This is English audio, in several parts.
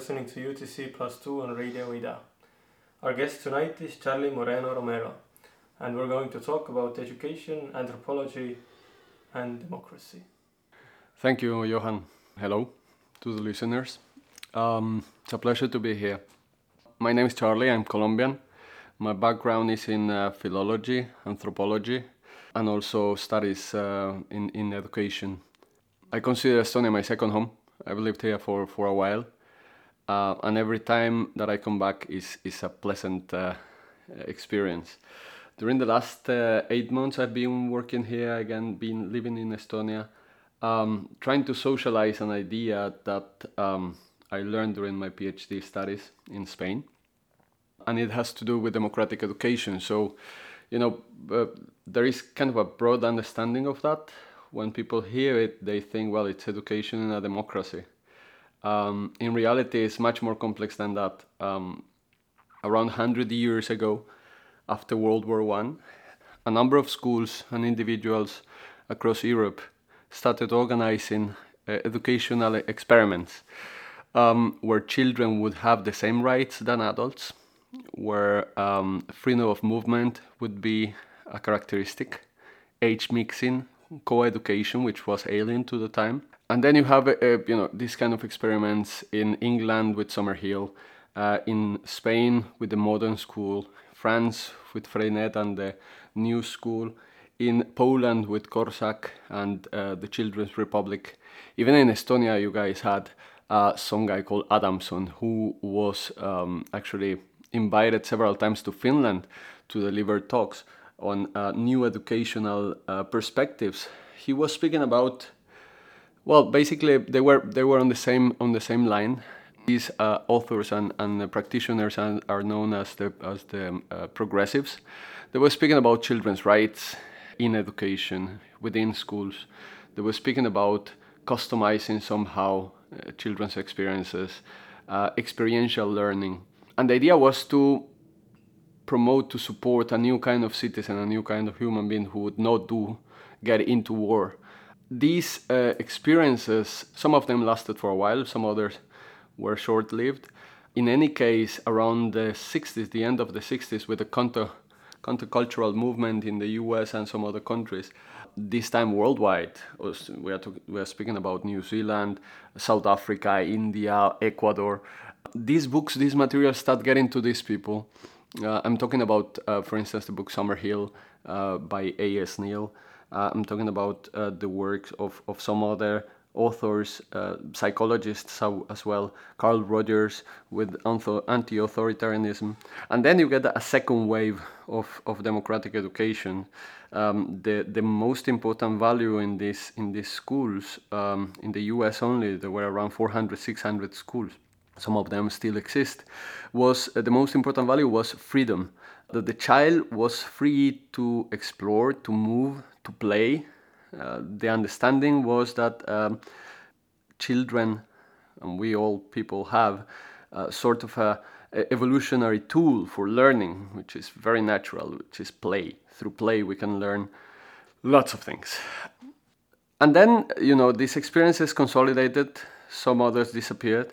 listening to UTC Plus 2 on Radio Ida. Our guest tonight is Charlie Moreno Romero, and we're going to talk about education, anthropology, and democracy. Thank you, Johan. Hello to the listeners. Um, it's a pleasure to be here. My name is Charlie, I'm Colombian. My background is in uh, philology, anthropology, and also studies uh, in, in education. I consider Estonia my second home. I've lived here for, for a while uh, and every time that I come back is is a pleasant uh, experience. During the last uh, eight months, I've been working here again, been living in Estonia, um, trying to socialize an idea that um, I learned during my PhD studies in Spain, and it has to do with democratic education. So, you know, uh, there is kind of a broad understanding of that. When people hear it, they think, well, it's education in a democracy um, in reality, it's much more complex than that. Um, around 100 years ago, after World War One, a number of schools and individuals across Europe started organizing uh, educational experiments um, where children would have the same rights than adults, where um, freedom of movement would be a characteristic, age mixing, co-education, which was alien to the time, and then you have uh, you know these kind of experiments in England with Summerhill, uh, in Spain with the modern school, France with Freinet and the new school, in Poland with Korczak and uh, the Children's Republic. Even in Estonia, you guys had uh, some guy called Adamson who was um, actually invited several times to Finland to deliver talks on uh, new educational uh, perspectives. He was speaking about Well, basically, they were they were on the same on the same line. These uh, authors and, and practitioners are, are, known as the as the uh, progressives. They were speaking about children's rights in education within schools. They were speaking about customizing somehow uh, children's experiences, uh, experiential learning, and the idea was to promote to support a new kind of citizen, a new kind of human being who would not do get into war. These uh, experiences, some of them lasted for a while, some others were short lived. In any case, around the 60s, the end of the 60s, with the counter, countercultural movement in the US and some other countries, this time worldwide, we are, talk, we are speaking about New Zealand, South Africa, India, Ecuador. These books, these materials start getting to these people. Uh, I'm talking about, uh, for instance, the book Summerhill uh, by A.S. Neill. Uh, I'm talking about uh, the works of, of some other authors, uh, psychologists as well, Carl Rogers with anti-authoritarianism. And then you get a second wave of, of democratic education. Um, the, the most important value in, this, in these schools, um, in the US only, there were around 400, 600 schools. Some of them still exist. Was uh, the most important value was freedom. That the child was free to explore, to move, to play, uh, the understanding was that um, children, and we all people have, uh, sort of a, a, evolutionary tool for learning, which is very natural, which is play. Through play, we can learn lots of things. And then, you know, these experiences consolidated, some others disappeared.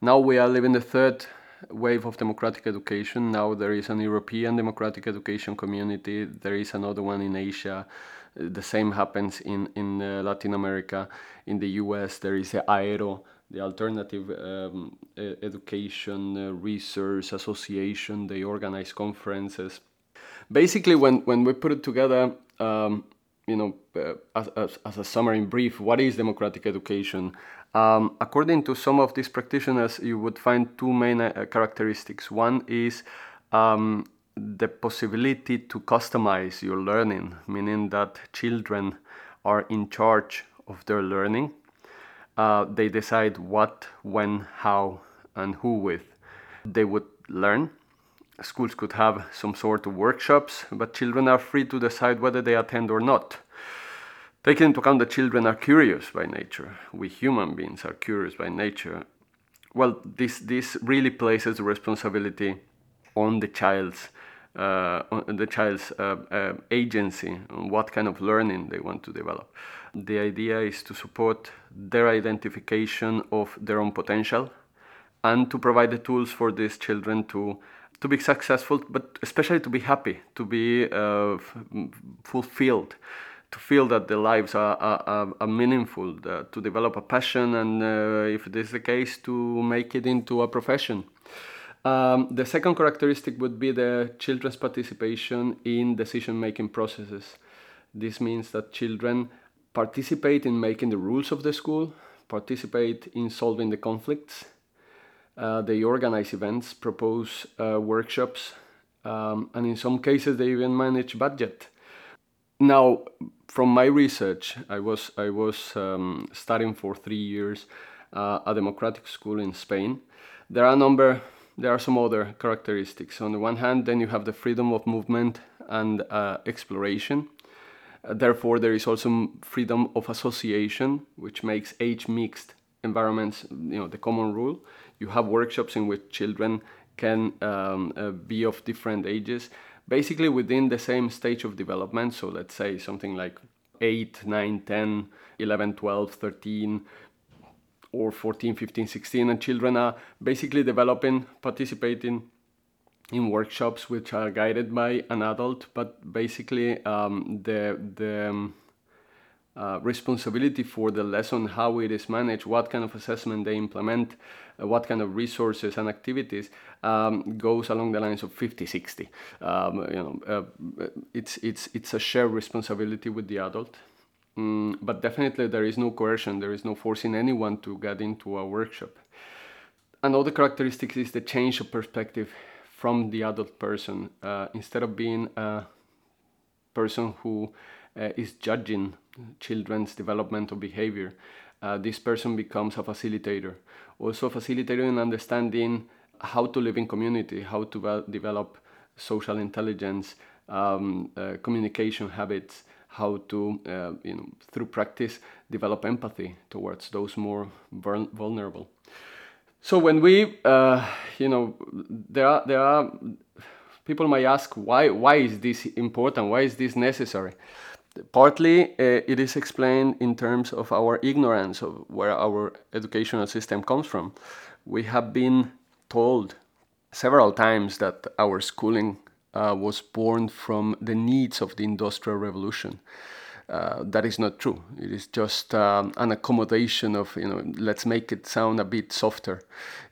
Now we are living the third wave of democratic education. Now there is an European democratic education community, there is another one in Asia the same happens in, in uh, Latin America. In the US, there is the AERO, the Alternative um, Education uh, Research Association. They organize conferences. Basically, when, when we put it together, um, you know, uh, as, as, as, a summary in brief, what is democratic education? Um, according to some of these practitioners, you would find two main uh, characteristics. One is um, the possibility to customize your learning, meaning that children are in charge of their learning. Uh, they decide what, when, how, and who with they would learn. Schools could have some sort of workshops, but children are free to decide whether they attend or not. Taking into account that children are curious by nature, we human beings are curious by nature. Well, this, this really places the responsibility on the child's uh, the child's uh, uh, agency on what kind of learning they want to develop. The idea is to support their identification of their own potential and to provide the tools for these children to to be successful, but especially to be happy, to be uh, fulfilled, to feel that their lives are, are, are meaningful, to develop a passion, and uh, if this is the case, to make it into a profession. Um, the second characteristic would be the children's participation in decision making processes. This means that children participate in making the rules of the school, participate in solving the conflicts. Uh, they organize events, propose uh, workshops, um, and in some cases they even manage budget. Now, from my research, I was I was um, studying for three years uh, a democratic school in Spain. There are a number there are some other characteristics. On the one hand, then you have the freedom of movement and uh, exploration. Therefore, there is also freedom of association, which makes age mixed environments, you know, the common rule. You have workshops in which children can um, uh, be of different ages, basically within the same stage of development. So let's say something like 8, 9, 10, 11, 12, 13, or 14, 15, 16, and children are basically developing, participating in workshops which are guided by an adult, but basically um, the the um, uh, responsibility for the lesson, how it is managed, what kind of assessment they implement, what kind of resources and activities um, goes along the lines of 50-60. Um, you know, uh, it's it's it's a shared responsibility with the adult. Mm, but definitely there is no coercion, there is no forcing anyone to get into a workshop. Another characteristic is the change of perspective from the adult person. Uh, instead of being a person who uh, is judging children's developmental behavior, uh, this person becomes a facilitator. Also, facilitating understanding how to live in community, how to develop social intelligence, um, uh, communication habits, how to, uh, you know, through practice, develop empathy towards those more vulnerable. So when we, uh, you know, there are there are people might ask why why is this important? Why is this necessary? Partly, uh, it is explained in terms of our ignorance of where our educational system comes from. We have been told several times that our schooling uh, was born from the needs of the Industrial Revolution. Uh, that is not true. It is just um, an accommodation of, you know, let's make it sound a bit softer.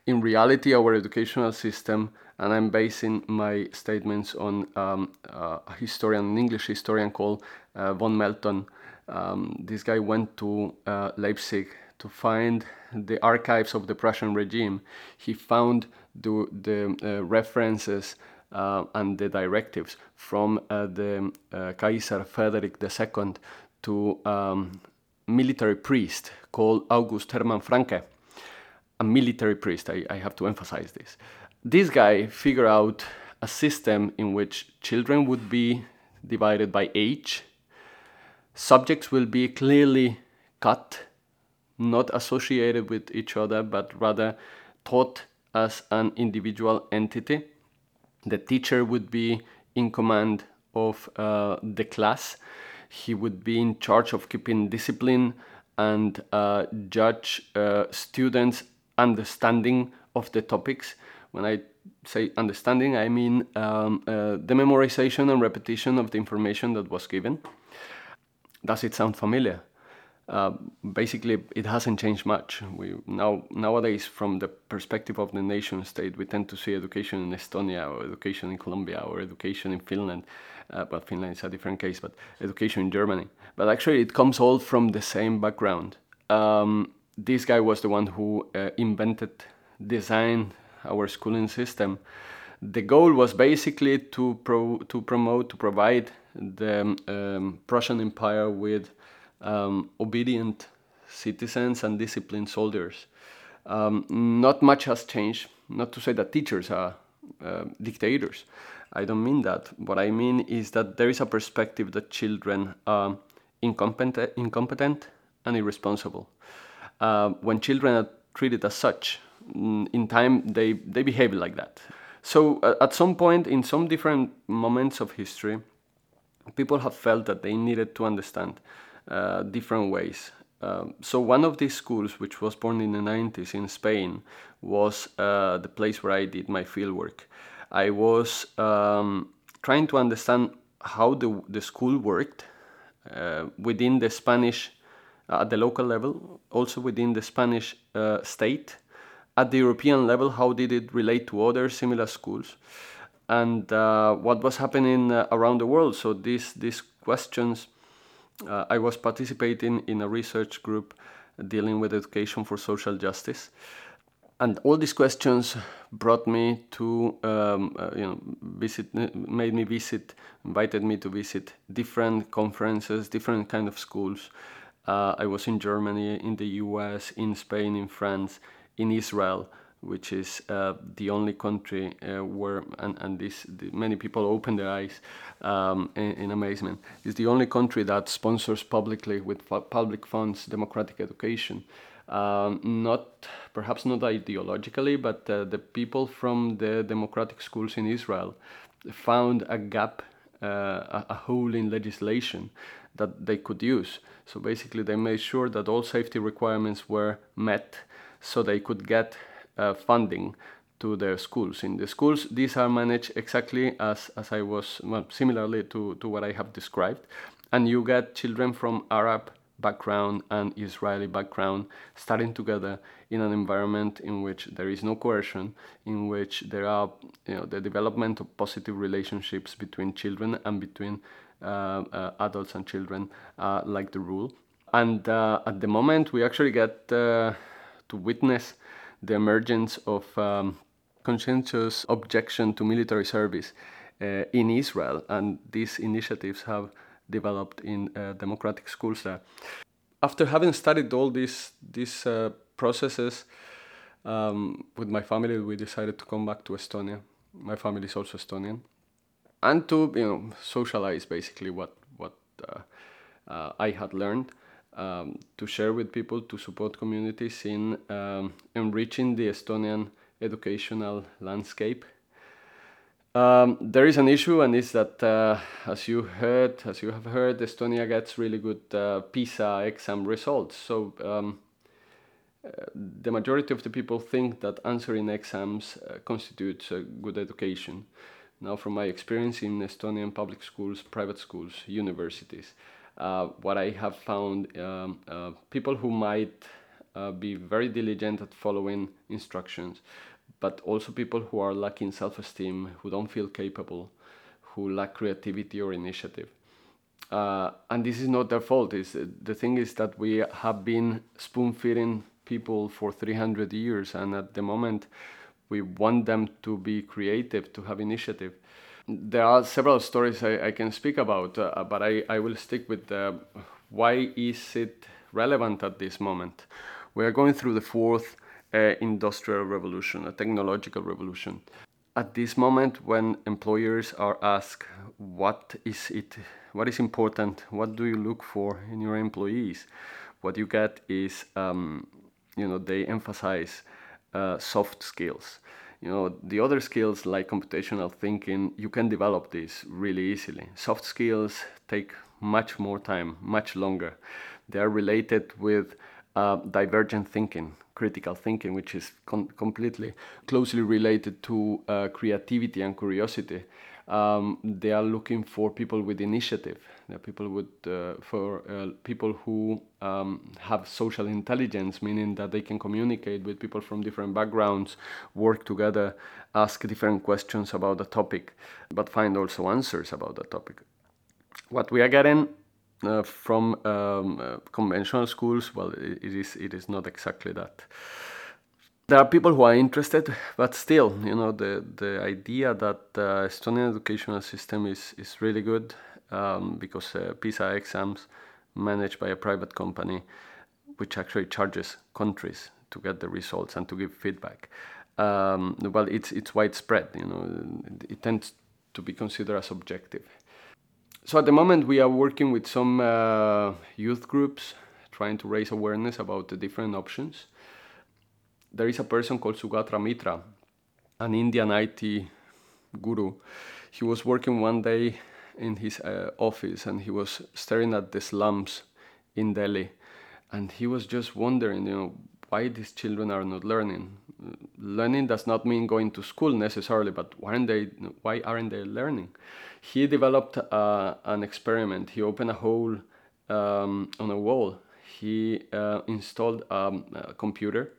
In reality, our educational system, and I'm basing my statements on um, uh, a historian, an English historian called uh, von Melton. Um, this guy went to uh, Leipzig to find the archives of the Prussian regime. He found the, the uh, references uh, and the directives from uh, the Kaiser Frederick II to um, military priest called August Hermann Francke, a military priest. I, I have to emphasize this. This guy figured out a system in which children would be divided by age, subjects will be clearly cut, not associated with each other, but rather taught as an individual entity the teacher would be in command of uh, the class. He would be in charge of keeping discipline and uh, judge uh, students' understanding of the topics. When I say understanding, I mean um, uh, the memorization and repetition of the information that was given. Does it sound familiar? Uh, basically it hasn't changed much. We now nowadays, from the perspective of the nation state, we tend to see education in Estonia or education in Colombia or education in Finland. Uh, but Finland is a different case. But education in Germany. But actually, it comes all from the same background. Um, this guy was the one who uh, invented, designed our schooling system. The goal was basically to pro- to promote, to provide the um, Prussian Empire with um, obedient citizens and disciplined soldiers. Um, not much has changed. Not to say that teachers are uh, dictators. I don't mean that. What I mean is that there is a perspective that children are incompetent, incompetent and irresponsible. Uh, when children are treated as such, in time they, they behave like that. So uh, at some point, in some different moments of history, people have felt that they needed to understand uh, different ways. Um, so one of these schools, which was born in the 90s in Spain, was uh, the place where I did my fieldwork. I was um, trying to understand how the, the school worked uh, within the Spanish, uh, at the local level, also within the Spanish uh, state. At the European level, how did it relate to other similar schools? And uh, what was happening around the world? So these, these questions uh, I was participating in a research group dealing with education for social justice. And all these questions brought me to, um, uh, you know, visit, made me visit, invited me to visit different conferences, different kind of schools. Uh, I was in Germany, in the US, in Spain, in France, in Israel, which is uh, the only country uh, where, and, and this, the, many people open their eyes um, in, in, amazement, is the only country that sponsors publicly with public funds democratic education. Um, not perhaps not ideologically, but uh, the people from the democratic schools in Israel found a gap, uh, a, a hole in legislation that they could use. So basically, they made sure that all safety requirements were met so they could get uh, funding to their schools. In the schools, these are managed exactly as, as I was, well, similarly to, to what I have described. And you get children from Arab background and Israeli background studying together in an environment in which there is no coercion, in which there are you know, the development of positive relationships between children and between uh, uh, adults and children, uh, like the rule. And uh, at the moment, we actually get uh, to witness the emergence of um, conscientious objection to military service uh, in Israel, and these initiatives have developed in uh, democratic schools there. after having studied all these these uh, processes um, with my family, we decided to come back to Estonia. My family is also Estonian, and to you know socialize basically what what uh, uh, I had learned. Um, to share with people, to support communities in um, enriching the Estonian educational landscape. Um, there is an issue, and is that, uh, as you heard, as you have heard, Estonia gets really good uh, PISA exam results. So um, uh, the majority of the people think that answering exams uh, constitutes a good education. Now, from my experience in Estonian public schools, private schools, universities, what I have found, um, uh, people who might be very diligent at following instructions but also people who are lacking self-esteem, who don't feel capable, who lack creativity or initiative. Uh, and this is not their fault. Is the thing is that we have been spoon-feeding people for 300 years, and at the moment, we want them to be creative, to have initiative. There are several stories I, I can speak about, uh, but I, I will stick with why is it relevant at this moment. We are going through the fourth uh, industrial revolution, a technological revolution. At this moment, when employers are asked what is it, what is important, what do you look for in your employees, what you get is, um, you know, they emphasize uh, soft skills. You know, the other skills like computational thinking, you can develop these really easily. Soft skills take much more time, much longer. They are related with uh, divergent thinking, critical thinking, which is completely closely related to uh, creativity and curiosity. Um, they are looking for people with initiative. Are people would uh, for uh, people who um, have social intelligence, meaning that they can communicate with people from different backgrounds, work together, ask different questions about the topic, but find also answers about the topic. What we are getting uh, from um, uh, conventional schools, well, it, it is it is not exactly that. There are people who are interested, but still, you know, the the idea that the uh, Estonian educational system is is really good um, because uh, PISA exams managed by a private company, which actually charges countries to get the results and to give feedback. Um, well, it's it's widespread. You know, it tends to be considered as objective. So at the moment, we are working with some uh, youth groups trying to raise awareness about the different options. There is a person called Sugata Mitra, an Indian IT guru. He was working one day in his uh, office and he was staring at the slums in Delhi and he was just wondering, you know, why these children are not learning. Learning does not mean going to school necessarily, but why aren't they, why aren't they learning? he developed uh, an experiment. He opened a hole um, on a wall. He uh, installed um, a computer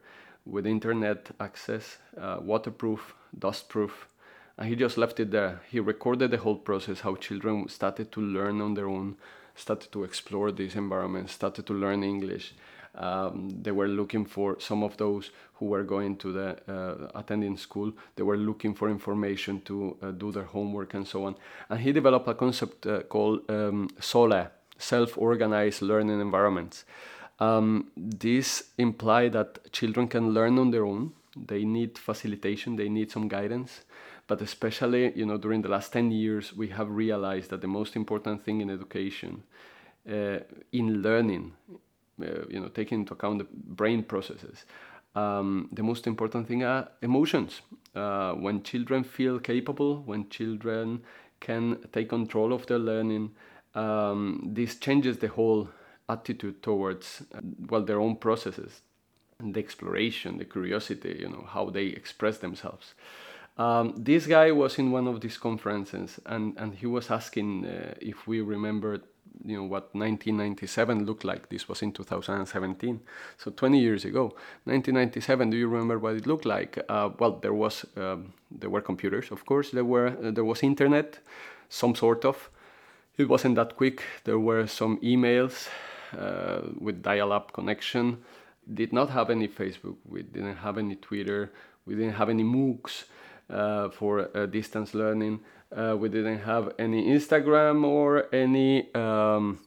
with internet access, uh, waterproof, dustproof, and he just left it there. He recorded the whole process, how children started to learn on their own, started to explore this environment, started to learn English. Um, they were looking for some of those who were going to the uh, attending school. They were looking for information to uh, do their homework and so on. And he developed a concept uh, called um, SOLE, self-organized learning environments. Um, this implies that children can learn on their own. They need facilitation. They need some guidance. But especially, you know, during the last 10 years, we have realized that the most important thing in education, uh, in learning, uh, you know, taking into account the brain processes. Um, the most important thing are emotions. Uh, when children feel capable, when children can take control of their learning, um, this changes the whole attitude towards well their own processes, the exploration, the curiosity, you know, how they express themselves. Um, this guy was in one of these conferences and, and he was asking uh, if we remembered you know what 1997 looked like. This was in 2017 so 20 years ago. 1997 do you remember what it looked like? Uh, well there was um, there were computers of course. There were uh, there was internet some sort of. It wasn't that quick. There were some emails uh, with dial-up connection. Did not have any facebook. We didn't have any twitter. We didn't have any moocs for uh, distance learning uh, we didn't have any Instagram or any um,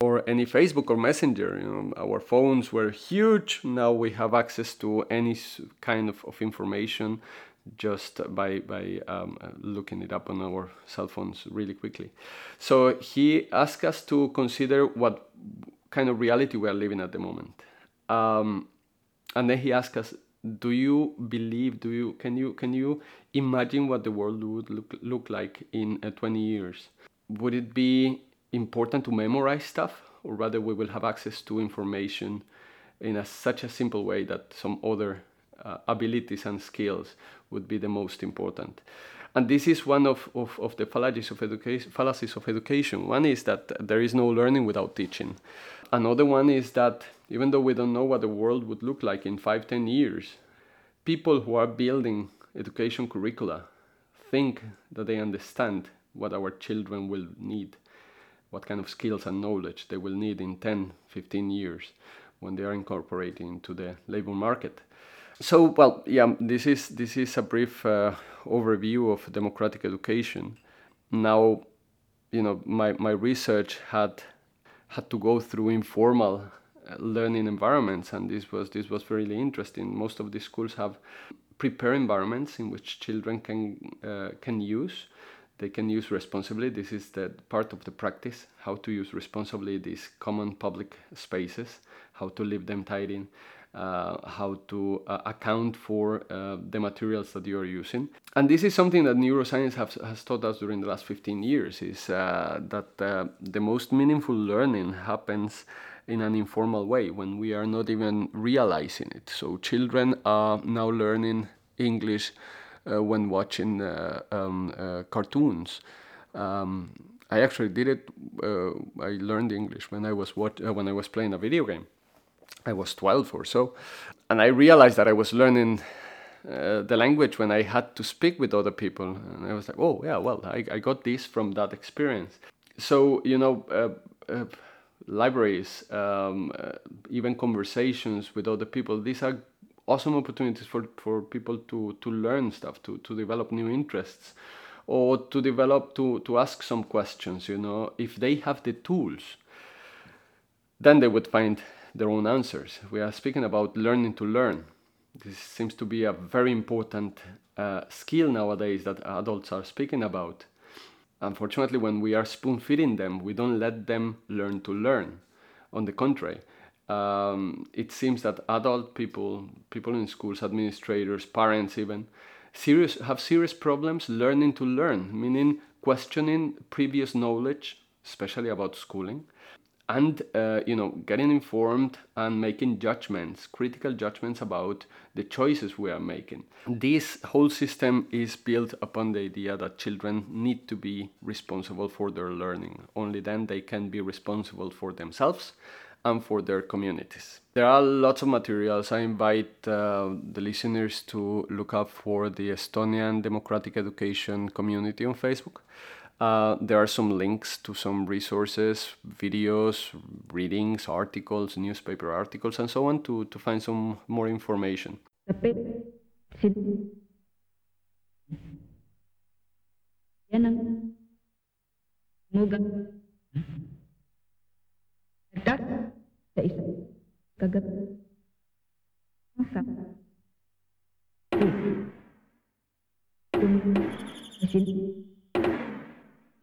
or any Facebook or Messenger. You know, our phones were huge. Now we have access to any kind of, of information just by by um, looking it up on our cell phones really quickly. So he asked us to consider what kind of reality we are living at the moment, um, and then he asked us, "Do you believe? Do you can you can you imagine what the world would look look like in uh, 20 years? Would it be important to memorize stuff, or rather, we will have access to information in a, such a simple way that some other uh, abilities and skills would be the most important. And this is one of, of, of the fallacies of, education, fallacies of education. One is that there is no learning without teaching. Another one is that even though we don't know what the world would look like in five, ten years, people who are building education curricula think that they understand what our children will need, what kind of skills and knowledge they will need in 10, 15 years when they are incorporating into the labor market. So, well, yeah, this is this is a brief uh, overview of democratic education. Now, you know, my, my research had had to go through informal learning environments, and this was this was really interesting. Most of the schools have prepare environments in which children can uh, can use. They can use responsibly. This is the part of the practice: how to use responsibly these common public spaces, how to leave them tidy, how to uh, account for uh, the materials that you are using. And this is something that neuroscience has taught us during the last 15 years, is uh, that uh, the most meaningful learning happens in an informal way when we are not even realizing it. So children are now learning English uh, when watching um, cartoons. Um, I actually did it. I learned English when I was watch- when I was playing a video game I was 12 or so. And I realized that I was learning uh, the language when I had to speak with other people. And I was like, oh, yeah, well, I, I got this from that experience. So, you know, uh, uh, libraries, um, uh, even conversations with other people, these are awesome opportunities for, for people to, to learn stuff, to, to develop new interests, or to develop, to, to ask some questions, you know. If they have the tools, then they would find their own answers. We are speaking about learning to learn. This seems to be a very important uh, skill nowadays that adults are speaking about. Unfortunately, when we are spoon feeding them, we don't let them learn to learn. On the contrary, um, it seems that adult people, people in schools, administrators, parents even, serious have serious problems learning to learn, meaning questioning previous knowledge, especially about schooling, and uh, you know getting informed and making judgments critical judgments about the choices we are making. This whole system is built upon the idea that children need to be responsible for their learning. Only then they can be responsible for themselves and for their communities. There are lots of materials. I invite uh, the listeners to look up for the estonian democratic education community on facebook uh, there are some links to some resources, videos, readings, articles, newspaper articles, and so on to, to find some more information.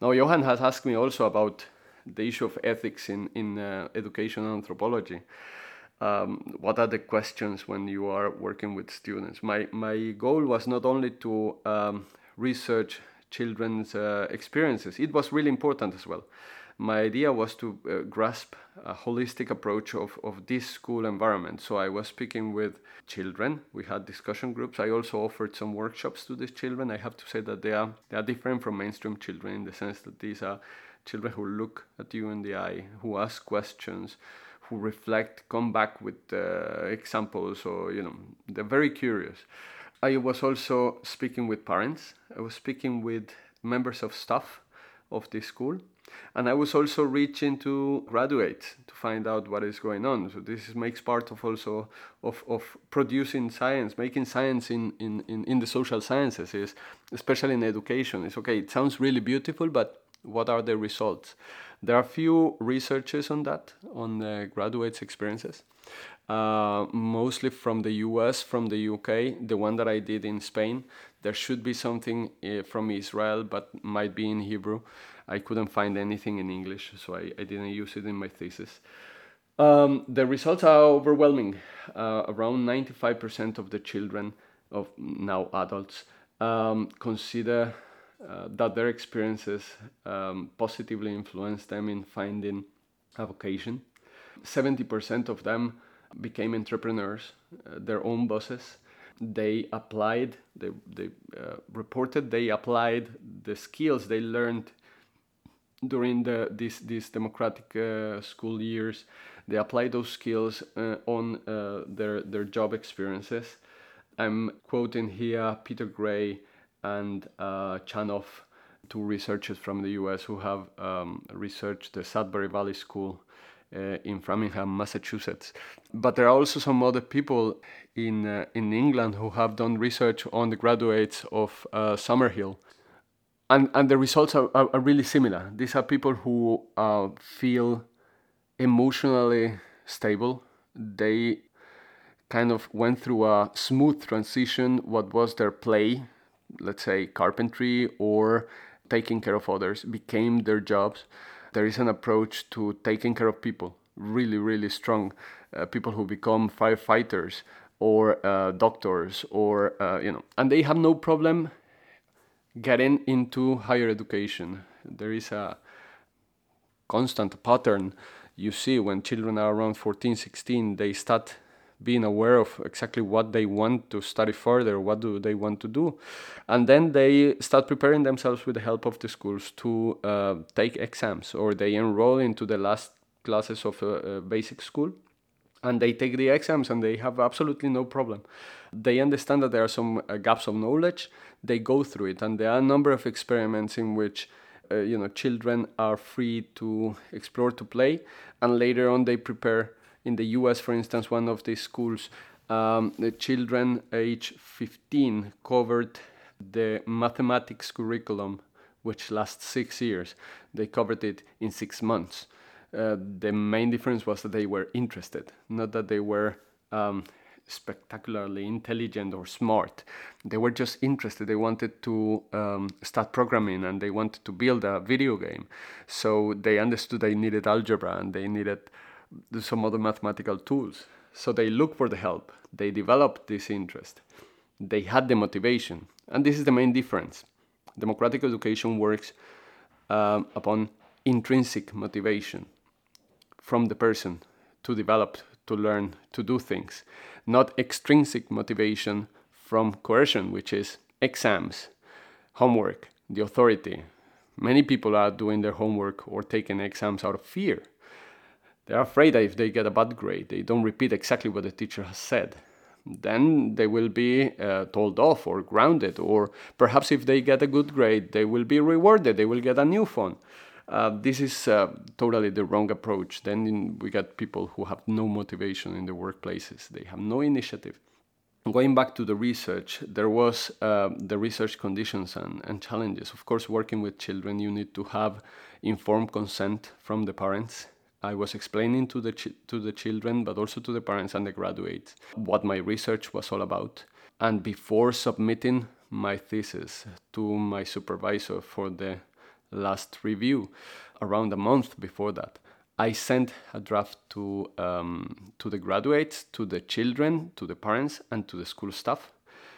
Now, Johan has asked me also about the issue of ethics in, in uh, education anthropology. Um, what are the questions when you are working with students? My, my goal was not only to um, research children's uh, experiences, it was really important as well. My idea was to uh, grasp a holistic approach of, of this school environment. So I was speaking with children. We had discussion groups. I also offered some workshops to these children. I have to say that they are they are different from mainstream children in the sense that these are children who look at you in the eye, who ask questions, who reflect, come back with uh, examples, or you know, they're very curious. I was also speaking with parents. I was speaking with members of staff of this school and I was also reaching to graduates to find out what is going on. So this makes part of also of, of producing science, making science in, in, in, in the social sciences is especially in education. It's okay, it sounds really beautiful, but what are the results? There are few researches on that, on the graduates' experiences. Uh, mostly from the US, from the UK, the one that I did in Spain. There should be something uh, from Israel, but might be in Hebrew. I couldn't find anything in English, so I, I didn't use it in my thesis. Um, the results are overwhelming. Uh, around 95% of the children of now adults um, consider uh, that their experiences um, positively influence them in finding a vocation. 70% of them became entrepreneurs, uh, their own bosses. They applied, they, they uh, reported they applied the skills they learned during the these these democratic uh, school years. They applied those skills uh, on uh, their their job experiences. I'm quoting here Peter Gray and uh, Chanoff, two researchers from the U.S. who have um, researched the Sudbury Valley School uh, in Framingham, Massachusetts. But there are also some other people in uh, in England who have done research on the graduates of uh, Summerhill, and and the results are, are, are really similar. These are people who uh, feel emotionally stable. They kind of went through a smooth transition. What was their play, let's say carpentry or taking care of others, became their jobs. There is an approach to taking care of people, really, really strong. Uh, people who become firefighters or uh, doctors or uh, you know and they have no problem getting into higher education there is a constant pattern you see when children are around 14 16 they start being aware of exactly what they want to study further what do they want to do. And then they start preparing themselves with the help of the schools to uh, take exams or they enroll into the last classes of a, a basic school and they take the exams and they have absolutely no problem. They understand that there are some uh, gaps of knowledge. They go through it and there are a number of experiments in which uh, you know children are free to explore to play and later on they prepare in the us for instance one of these schools um, the children age 15 covered the mathematics curriculum which lasts six years they covered it in six months uh, the main difference was that they were interested not that they were um, spectacularly intelligent or smart. They were just interested. They wanted to um, start programming and they wanted to build a video game. So they understood they needed algebra and they needed some other mathematical tools. So they look for the help. They develop this interest. They had the motivation. And this is the main difference. Democratic education works um, upon intrinsic motivation from the person to develop, to learn, to do things not extrinsic motivation from coercion, which is exams, homework, the authority. Many people are doing their homework or taking exams out of fear. They're afraid that if they get a bad grade, they don't repeat exactly what the teacher has said. Then they will be uh, told off or grounded, or perhaps if they get a good grade, they will be rewarded, they will get a new phone. Uh, this is uh, totally the wrong approach. Then we get people who have no motivation in the workplaces, they have no initiative. Going back to the research, there was uh, the research conditions and, and, challenges. Of course, working with children, you need to have informed consent from the parents. I was explaining to the to the children, but also to the parents and the graduates, what my research was all about. And before submitting my thesis to my supervisor for the last review, around a month before that, I sent a draft to um, to the graduates, to the children, to the parents, and to the school staff.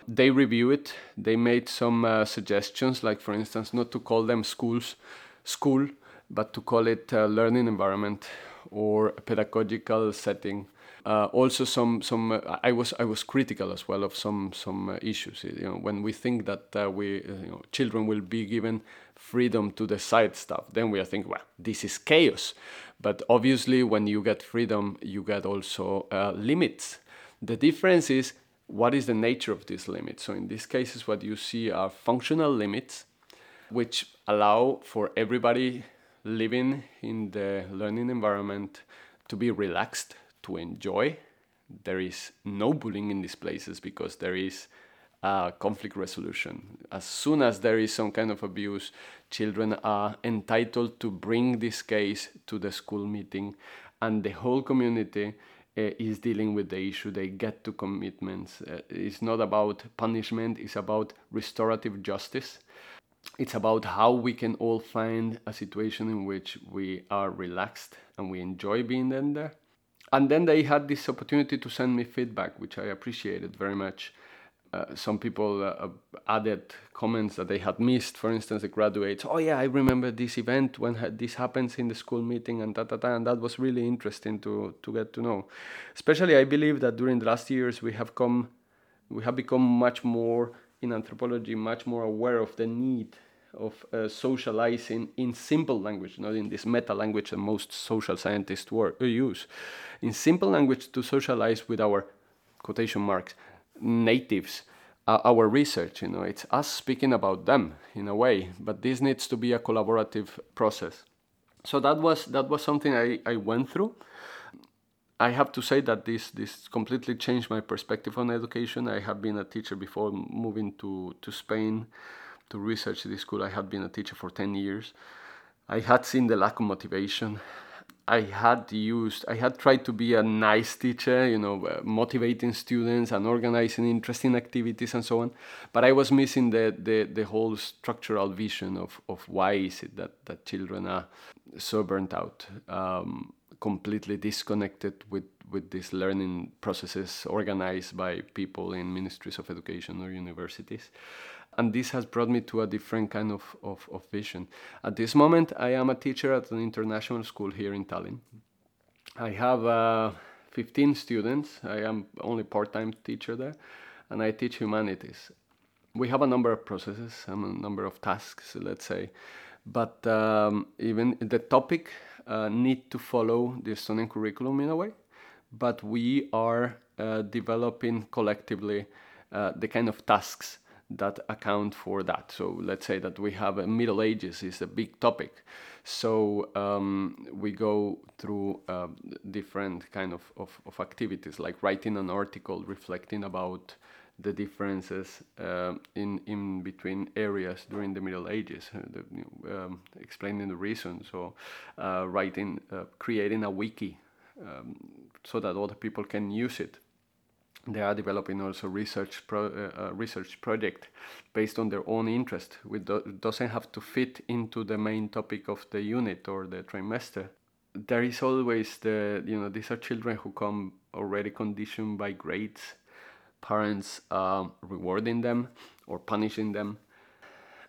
They review it. They made some uh, suggestions, like for instance, not to call them schools, school, but to call it a learning environment or a pedagogical setting uh, also some some uh, I was I was critical as well of some some uh, issues. You know, when we think that uh, we uh, you know children will be given freedom to decide stuff, then we are thinking, well, this is chaos. But obviously, when you get freedom, you get also limits. The difference is what is the nature of these limits. So in these cases, what you see are functional limits, which allow for everybody living in the learning environment to be relaxed to enjoy. There is no bullying in these places because there is uh, conflict resolution. As soon as there is some kind of abuse, children are entitled to bring this case to the school meeting, and the whole community uh, is dealing with the issue. They get to commitments. Uh, it's not about punishment, it's about restorative justice. It's about how we can all find a situation in which we are relaxed and we enjoy being in there and then they had this opportunity to send me feedback, which I appreciated very much. Uh, some people uh, added comments that they had missed. For instance, the graduates, oh yeah, I remember this event when ha- this happens in the school meeting and that, and that was really interesting to to get to know. Especially, I believe that during the last years we have come, we have become much more in anthropology, much more aware of the need of uh, socializing in simple language, not in this meta language that most social scientists work, uh, use. In simple language to socialize with our quotation marks natives, uh, our research. You know, it's us speaking about them in a way, but this needs to be a collaborative process. So that was that was something I, I went through. I have to say that this this completely changed my perspective on education. I have been a teacher before moving to to Spain to research this school. I had been a teacher for 10 years. I had seen the lack of motivation. I had used, I had tried to be a nice teacher, you know, uh, motivating students and organizing interesting activities and so on. But I was missing the, the, the whole structural vision of, of why is it that, that children are so burnt out. Um, completely disconnected with with these learning processes organized by people in ministries of education or universities. And this has brought me to a different kind of, of, of vision. At this moment i am a teacher at an international school here in tallinn. I have uh, 15 students. I am only part-time teacher there and i teach humanities. We have a number of processes and a number of tasks let's say. But um, even the topic uh, need to follow the Estonian curriculum in a way, but we are uh, developing collectively uh, the kind of tasks that account for that. So let's say that we have a Middle Ages is a big topic. So um, we go through uh, different kind of, of, of activities like writing an article reflecting about the differences uh, in in between areas during the Middle Ages, uh, the, um, explaining the reasons, or uh, writing, uh, creating a wiki um, so that other people can use it. They are developing also research pro, uh, research project based on their own interest, which do doesn't have to fit into the main topic of the unit or the trimester. There is always the you know these are children who come already conditioned by grades parents uh, rewarding them or punishing them.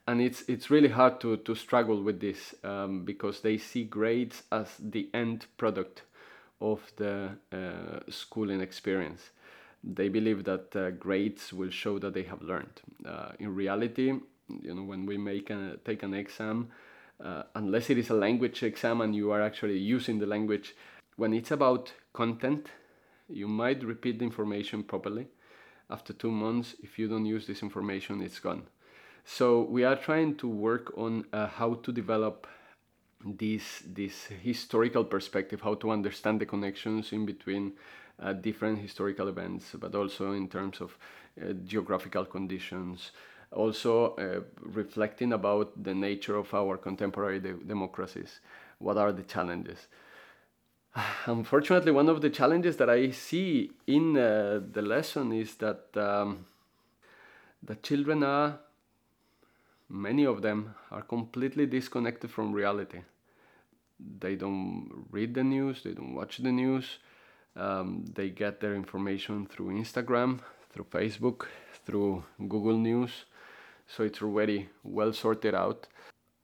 And it's it's really hard to to struggle with this um, because they see grades as the end product of the uh, schooling experience. They believe that uh, grades will show that they have learned. Uh, in reality you know when we make a, take an exam uh, unless it is a language exam and you are actually using the language when it's about content you might repeat the information properly after two months if you don't use this information it's gone. So we are trying to work on uh, how to develop this this historical perspective how to understand the connections in between uh, different historical events but also in terms of uh, geographical conditions. Also uh, reflecting about the nature of our contemporary de democracies. What are the challenges unfortunately, one of the challenges that I see in uh, the lesson is that um, the children are, many of them, are completely disconnected from reality. They don't read the news, they don't watch the news, um, they get their information through Instagram, through Facebook, through Google News, so it's already well sorted out.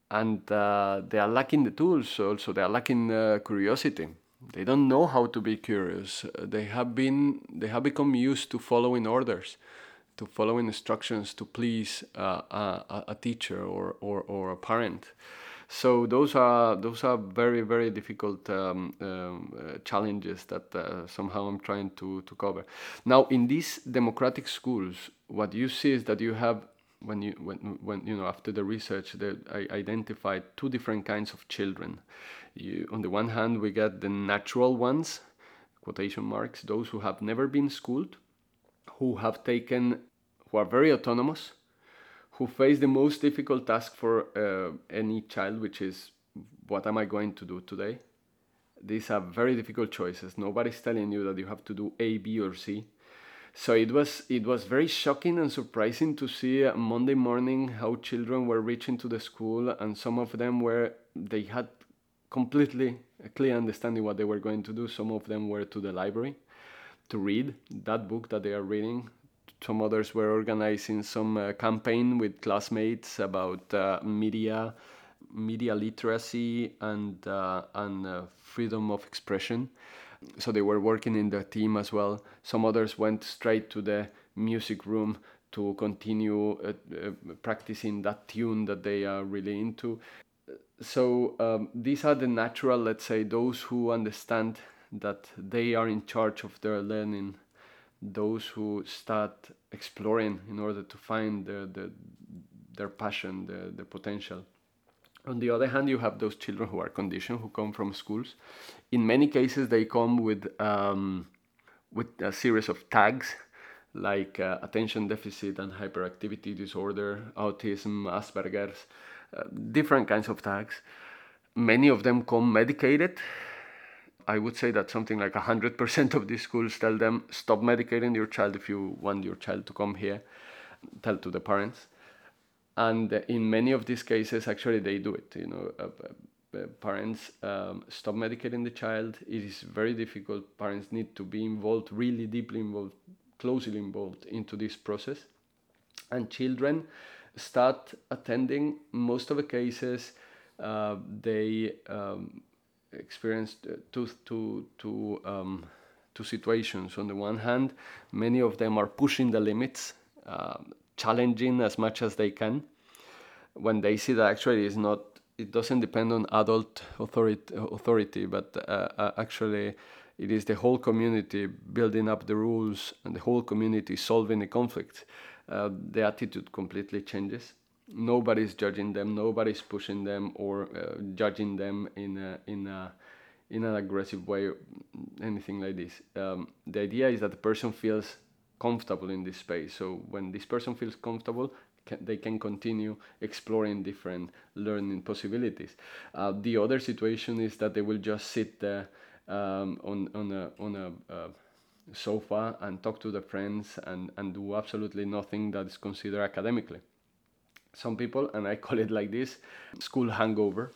And uh, they are lacking the tools, also, they are lacking uh, curiosity they don't know how to be curious. They have been they have become used to following orders, to following instructions to please uh, a, a, teacher or, or, or a parent. So those are those are very very difficult um, um, uh, challenges that uh, somehow I'm trying to to cover. Now in these democratic schools, what you see is that you have when you when when you know after the research that I identified two different kinds of children you, on the one hand, we get the natural ones, quotation marks, those who have never been schooled, who have taken, who are very autonomous, who face the most difficult task for uh, any child, which is what am I going to do today? These are very difficult choices. Nobody's telling you that you have to do A, B, or C. So it was it was very shocking and surprising to see Monday morning how children were reaching to the school, and some of them were they had completely clear understanding what they were going to do. Some of them were to the library to read that book that they are reading. Some others were organizing some uh, campaign with classmates about uh, media, media literacy, and uh, and uh, freedom of expression. So they were working in the team as well. Some others went straight to the music room to continue uh, uh, practicing that tune that they are really into so um, these are the natural, let's say, those who understand that they are in charge of their learning, those who start exploring in order to find the, the, their passion, their, the potential. On the other hand, you have those children who are conditioned, who come from schools. In many cases, they come with um, with a series of tags like uh, attention deficit and hyperactivity disorder, autism, Asperger's, different kinds of tags. Many of them come medicated. I would say that something like 100% of these schools tell them stop medicating your child if you want your child to come here, tell to the parents. And in many of these cases, actually, they do it. You know, uh, uh, parents um, stop medicating the child. It is very difficult. Parents need to be involved, really deeply involved, closely involved into this process. And children start attending. Most of the cases, uh, they um, experience uh, two, two, two, um, two situations. On the one hand, many of them are pushing the limits, uh, challenging as much as they can. When they see that actually it's not it doesn't depend on adult authority, authority but uh, uh, actually it is the whole community building up the rules and the whole community solving the conflict. Uh, the attitude completely changes. Nobody's judging them, nobody's pushing them or uh, judging them in a, in a, in an aggressive way, anything like this. Um, the idea is that the person feels comfortable in this space. So when this person feels comfortable, can, they can continue exploring different learning possibilities. Uh, the other situation is that they will just sit there um, on on a on a uh, sofa and talk to the friends and and do absolutely nothing that is considered academically. Some people, and I call it like this, school hangover,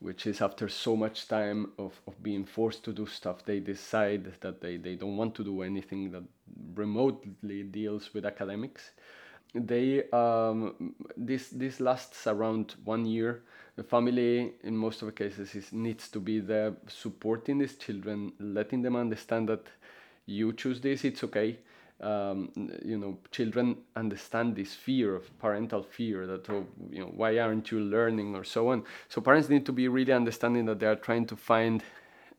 which is after so much time of, of being forced to do stuff, they decide that they, they don't want to do anything that remotely deals with academics they um, this this lasts around one year. The family, in most of the cases, is needs to be there supporting these children, letting them understand that you choose this, it's okay. Um, you know, children understand this fear of parental fear that oh, you know, why aren't you learning or so on. So parents need to be really understanding that they are trying to find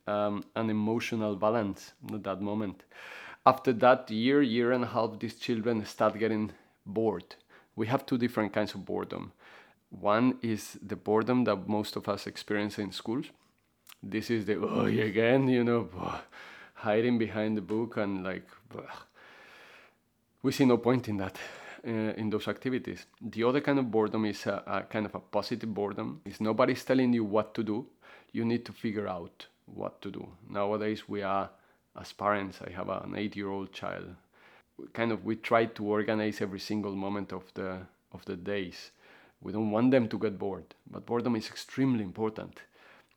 um, an emotional balance at that moment. After that year, year and a half, these children start getting bored. We have two different kinds of boredom. One is the boredom that most of us experience in schools. This is the oh again, you know, hiding behind the book and like we see no point in that. Uh, in those activities. The other kind of boredom is a, a kind of a positive boredom. Is nobody's telling you what to do. You need to figure out what to do. Nowadays, we are as parents. I have an eight-year-old child kind of we try to organize every single moment of the of the days. We don't want them to get bored, but boredom is extremely important.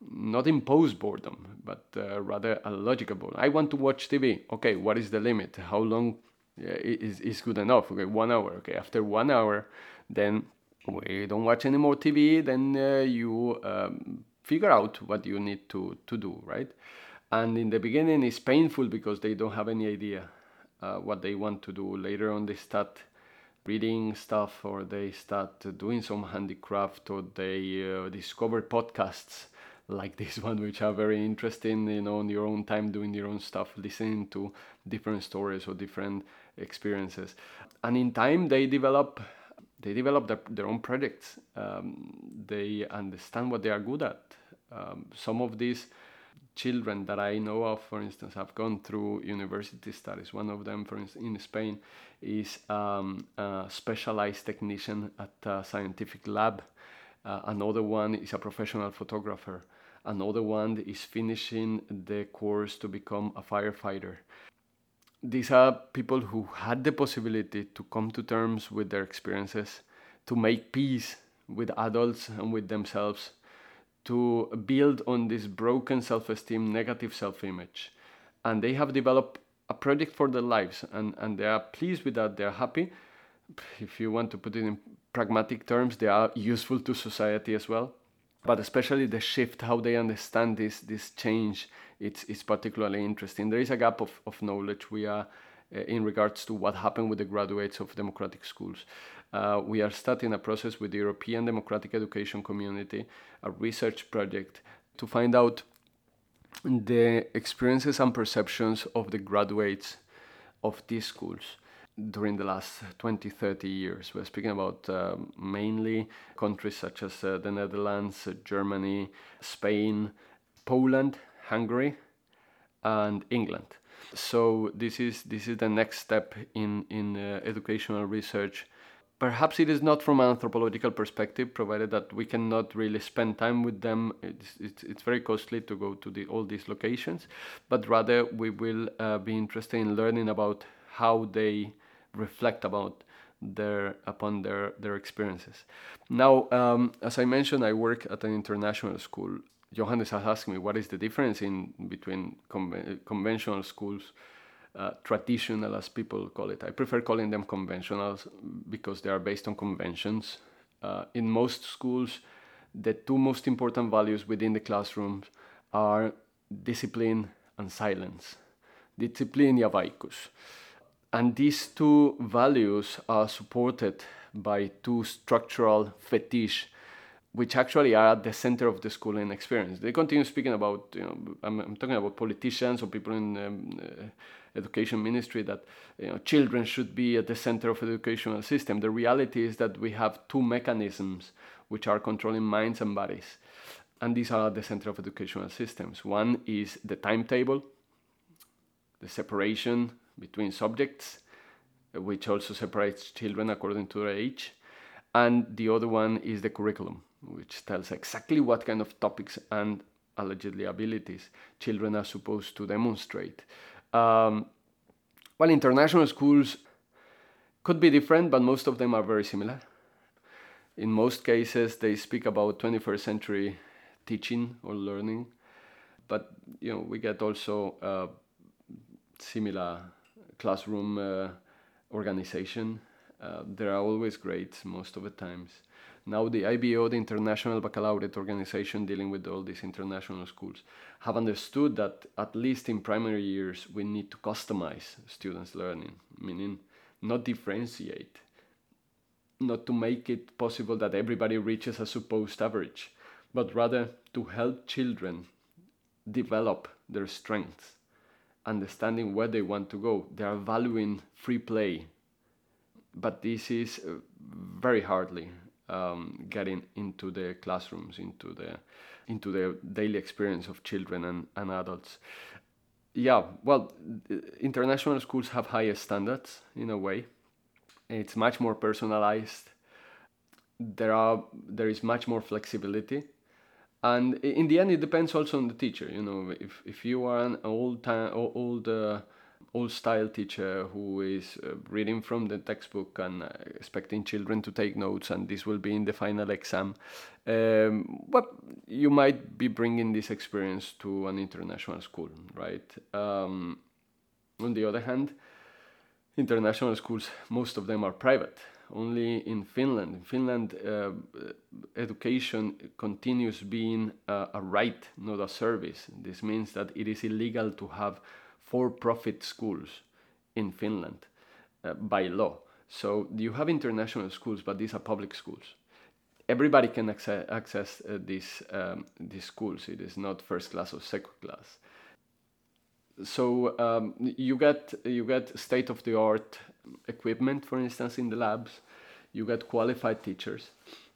Not impose boredom, but uh, rather a logical boredom. I want to watch TV. Okay, what is the limit? How long uh, is is good enough? Okay, one hour. Okay, after one hour, then we don't watch any more TV. Then uh, you um, figure out what you need to to do, right? And in the beginning, it's painful because they don't have any idea uh, what they want to do. Later on, they start reading stuff or they start doing some handicraft or they uh, discover podcasts like this one which are very interesting you know in your own time doing your own stuff listening to different stories or different experiences and in time they develop they develop their, their own projects um, they understand what they are good at um, some of these children that I know of, for instance, have gone through university studies. One of them, for instance, in Spain, is um, a specialized technician at a scientific lab. Uh, another one is a professional photographer. Another one is finishing the course to become a firefighter. These are people who had the possibility to come to terms with their experiences, to make peace with adults and with themselves to build on this broken self-esteem, negative self-image. And they have developed a project for their lives and, and they are pleased with that, they're happy. If you want to put it in pragmatic terms, they are useful to society as well. But especially the shift, how they understand this this change, it's, it's particularly interesting. There is a gap of, of knowledge we are uh, in regards to what happened with the graduates of democratic schools. Uh, we are starting a process with the European Democratic Education Community, a research project to find out the experiences and perceptions of the graduates of these schools during the last 20 30 years. We're speaking about uh, mainly countries such as uh, the netherlands uh, germany spain poland hungary and england. So this is this is the next step in in uh, educational research. Perhaps it is not from an anthropological perspective, provided that we cannot really spend time with them. It's, it's, it's very costly to go to the, all these locations, but rather we will uh, be interested in learning about how they reflect about their upon their their experiences. Now, um, as I mentioned, I work at an international school. Johannes has asked me what is the difference in between conven- conventional schools, uh, traditional as people call it. I prefer calling them conventional because they are based on conventions. Uh, in most schools, the two most important values within the classrooms are discipline and silence. Discipline ja vaikus. And these two values are supported by two structural fetish which actually are at the center of the schooling experience. They continue speaking about, you know, I'm, I'm talking about politicians or people in um, uh, education ministry that you know children should be at the center of educational system. The reality is that we have two mechanisms which are controlling minds and bodies, and these are at the center of educational systems. One is the timetable, the separation between subjects, which also separates children according to their age, and the other one is the curriculum which tells exactly what kind of topics and allegedly abilities children are supposed to demonstrate. Um, well, international schools could be different, but most of them are very similar. In most cases, they speak about 21st century teaching or learning, but you know we get also uh, similar classroom uh, organization. Uh, there are always great most of the times. Now the IBO, the International Baccalaureate Organization dealing with all these international schools, have understood that at least in primary years we need to customize students' learning, meaning not differentiate, not to make it possible that everybody reaches a supposed average, but rather to help children develop their strengths, understanding where they want to go. They are valuing free play, but this is uh, very hardly um, getting into the classrooms, into the into the daily experience of children and, and adults. Yeah, well, international schools have higher standards in a way. It's much more personalized. There are there is much more flexibility, and in the end, it depends also on the teacher. You know, if if you are an old time old uh, old style teacher who is uh, reading from the textbook and uh, expecting children to take notes and this will be in the final exam um, but you might be bringing this experience to an international school right um, on the other hand international schools most of them are private only in finland in finland uh, education continues being a right not a service this means that it is illegal to have for-profit schools in Finland uh, by law. So you have international schools, but these are public schools. Everybody can access, access uh, these um, these schools. It is not first class or second class. So um, you get you get state of the art equipment, for instance, in the labs. You get qualified teachers,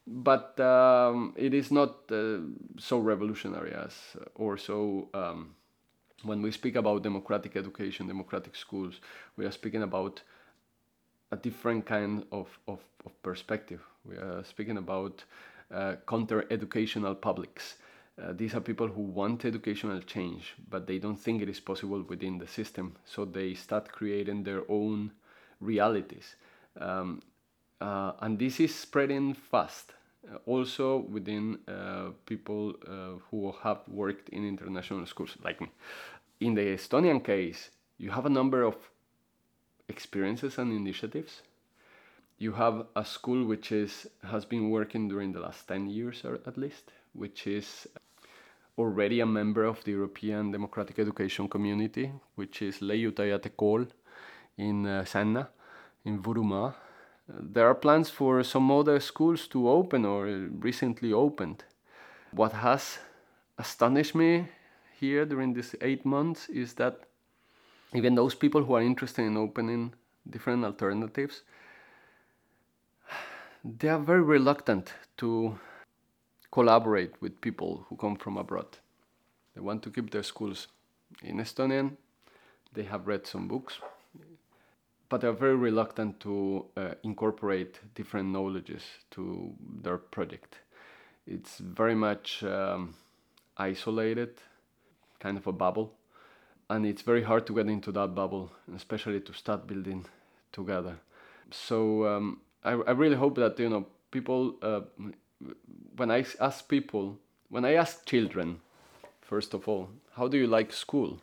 but um, it is not uh, so revolutionary as or so um, when we speak about democratic education, democratic schools, we are speaking about a different kind of, of, of perspective. We are speaking about uh, counter educational publics. Uh, these are people who want educational change, but they don't think it is possible within the system. So they start creating their own realities. Um, uh, and this is spreading fast. Uh, also within uh, people uh, who have worked in international schools, like me. In the Estonian case, you have a number of experiences and initiatives. You have a school which is has been working during the last 10 years or at least, which is already a member of the European Democratic Education Community, which is Leiutajate Kool in uh, Sänna, in Võrumaa. There are plans for some other schools to open or recently opened. What has astonished me here during these eight months is that even those people who are interested in opening different alternatives, they are very reluctant to collaborate with people who come from abroad. They want to keep their schools in Estonian. They have read some books, but they're very reluctant to uh, incorporate different knowledges to their project. It's very much um, isolated kind of a bubble. And it's very hard to get into that bubble, especially to start building together. So um, I, I really hope that you know people. Uh, when I ask people, when I ask children first of all. How do you like school?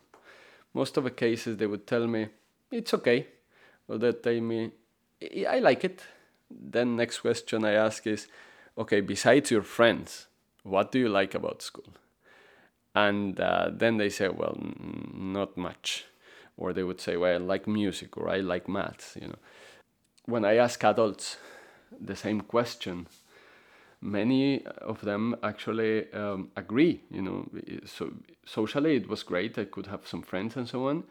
Most of the cases, they would tell me, it's okay. Or they tell me, I like it. Then next question I ask is, okay, besides your friends, what do you like about school? And uh, then they say, well, n- not much. Or they would say, well, I like music or I like maths, you know. When I ask adults the same question, many of them actually um, agree. You know, so socially it was great. I could have some friends and so on,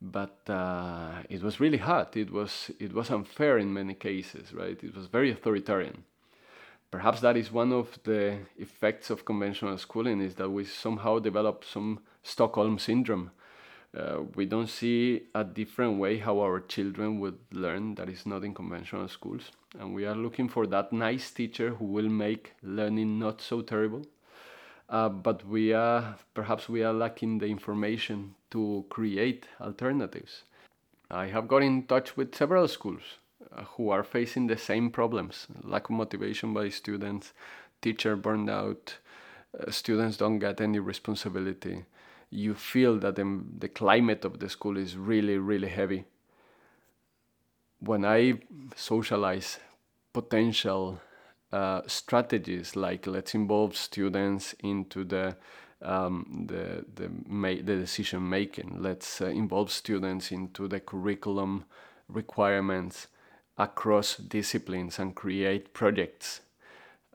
but uh, it was really hard. It was it was unfair in many cases, right? It was very authoritarian. Perhaps that is one of the effects of conventional schooling is that we somehow develop some Stockholm syndrome. Uh, we don't see a different way how our children would learn that is not in conventional schools and we are looking for that nice teacher who will make learning not so terrible. Uh, but we are perhaps we are lacking the information to create alternatives. I have got in touch with several schools uh, who are facing the same problems: lack of motivation by students, teacher burnout, uh, students don't get any responsibility. You feel that the, the climate of the school is really, really heavy when I socialize potential uh, strategies like let's involve students into the um, the the, ma- the decision making. Let's uh, involve students into the curriculum requirements across disciplines and create projects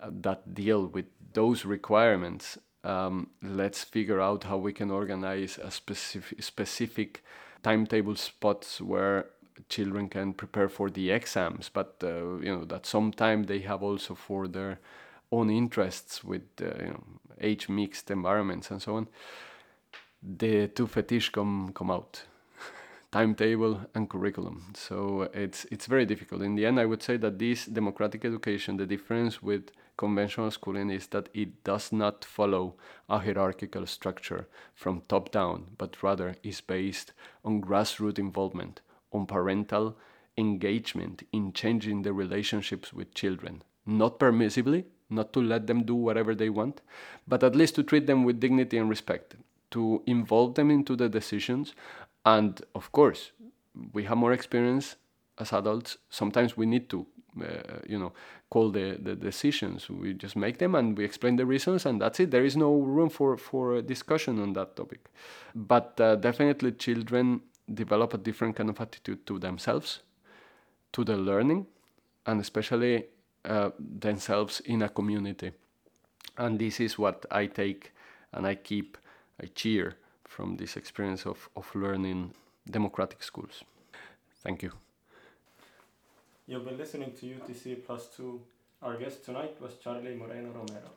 uh, that deal with those requirements. Um, let's figure out how we can organize a specific specific timetable spots where children can prepare for the exams, but uh, you know that sometimes they have also for their own interests with uh, you know, age mixed environments and so on. The two fetish come come out, timetable and curriculum. So it's it's very difficult. In the end, I would say that this democratic education, the difference with conventional schooling is that it does not follow a hierarchical structure from top down, but rather is based on grassroots involvement on parental engagement in changing the relationships with children. Not permissively, not to let them do whatever they want, but at least to treat them with dignity and respect, to involve them into the decisions. And of course, we have more experience as adults. Sometimes we need to, uh, you know, call the, the decisions. We just make them and we explain the reasons, and that's it. There is no room for, for discussion on that topic. But uh, definitely, children develop a different kind of attitude to themselves, to the learning, and especially uh, themselves in a community. And this is what I take and I keep, I cheer from this experience of, of learning democratic schools. Thank you. You've been listening to UTC Plus 2. Our guest tonight was Charlie Moreno Romero.